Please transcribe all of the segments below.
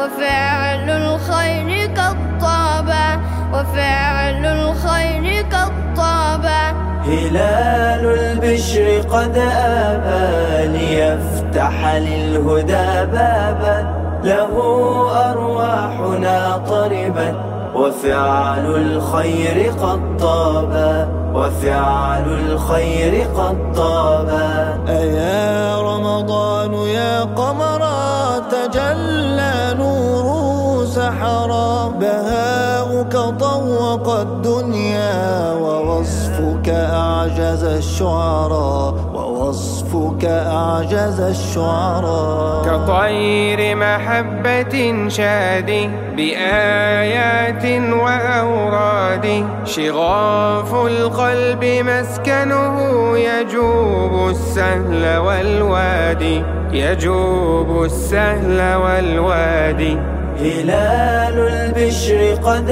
وفعل الخير قد طابا. وفعل هلال البشر قد آبى ليفتح للهدى بابا. له أرواحنا طربت وفعل الخير قد طابا وفعل الخير قد طابا أيا رمضان يا قمرا تجلى نوره سحرا. بهاؤك طوق الدنيا ووصفك أعجز الشعراء ووصفك أعجز الشعراء. كطير محبة شادي بآيات وأوراد شغاف القلب مسكنه يجوب السهل والوادي يجوب السهل والوادي. هلال البشر قد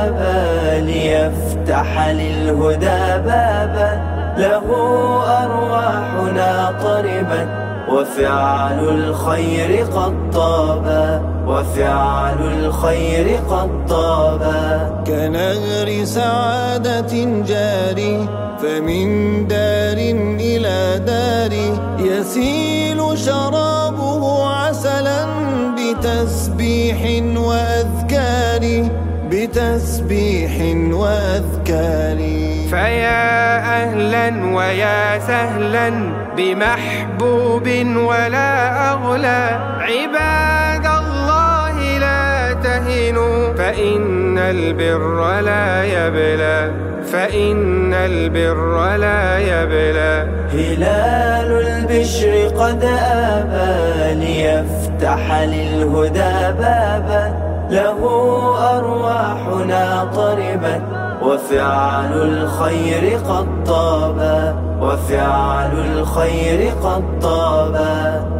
آبى ليفتح للهدى بابا. له أرواحنا طربت وفعل الخير قد طابا وفعل الخير قد طابا كنهر سعادة جاري فمن دار إلى دار يسيل شرابه بتسبيح وأذكار بتسبيح وأذكار. فيا أهلا ويا سهلا بمحبوب ولا أغلى. عباد الله لا تهنوا فإن البر لا يبلى فإن البر لا يبلى. هلال البشر قد آبى ليفتح للهدى بابا. له أرواحنا طربت وفعل الخير قد طابا. وفعل الخير قد طابا.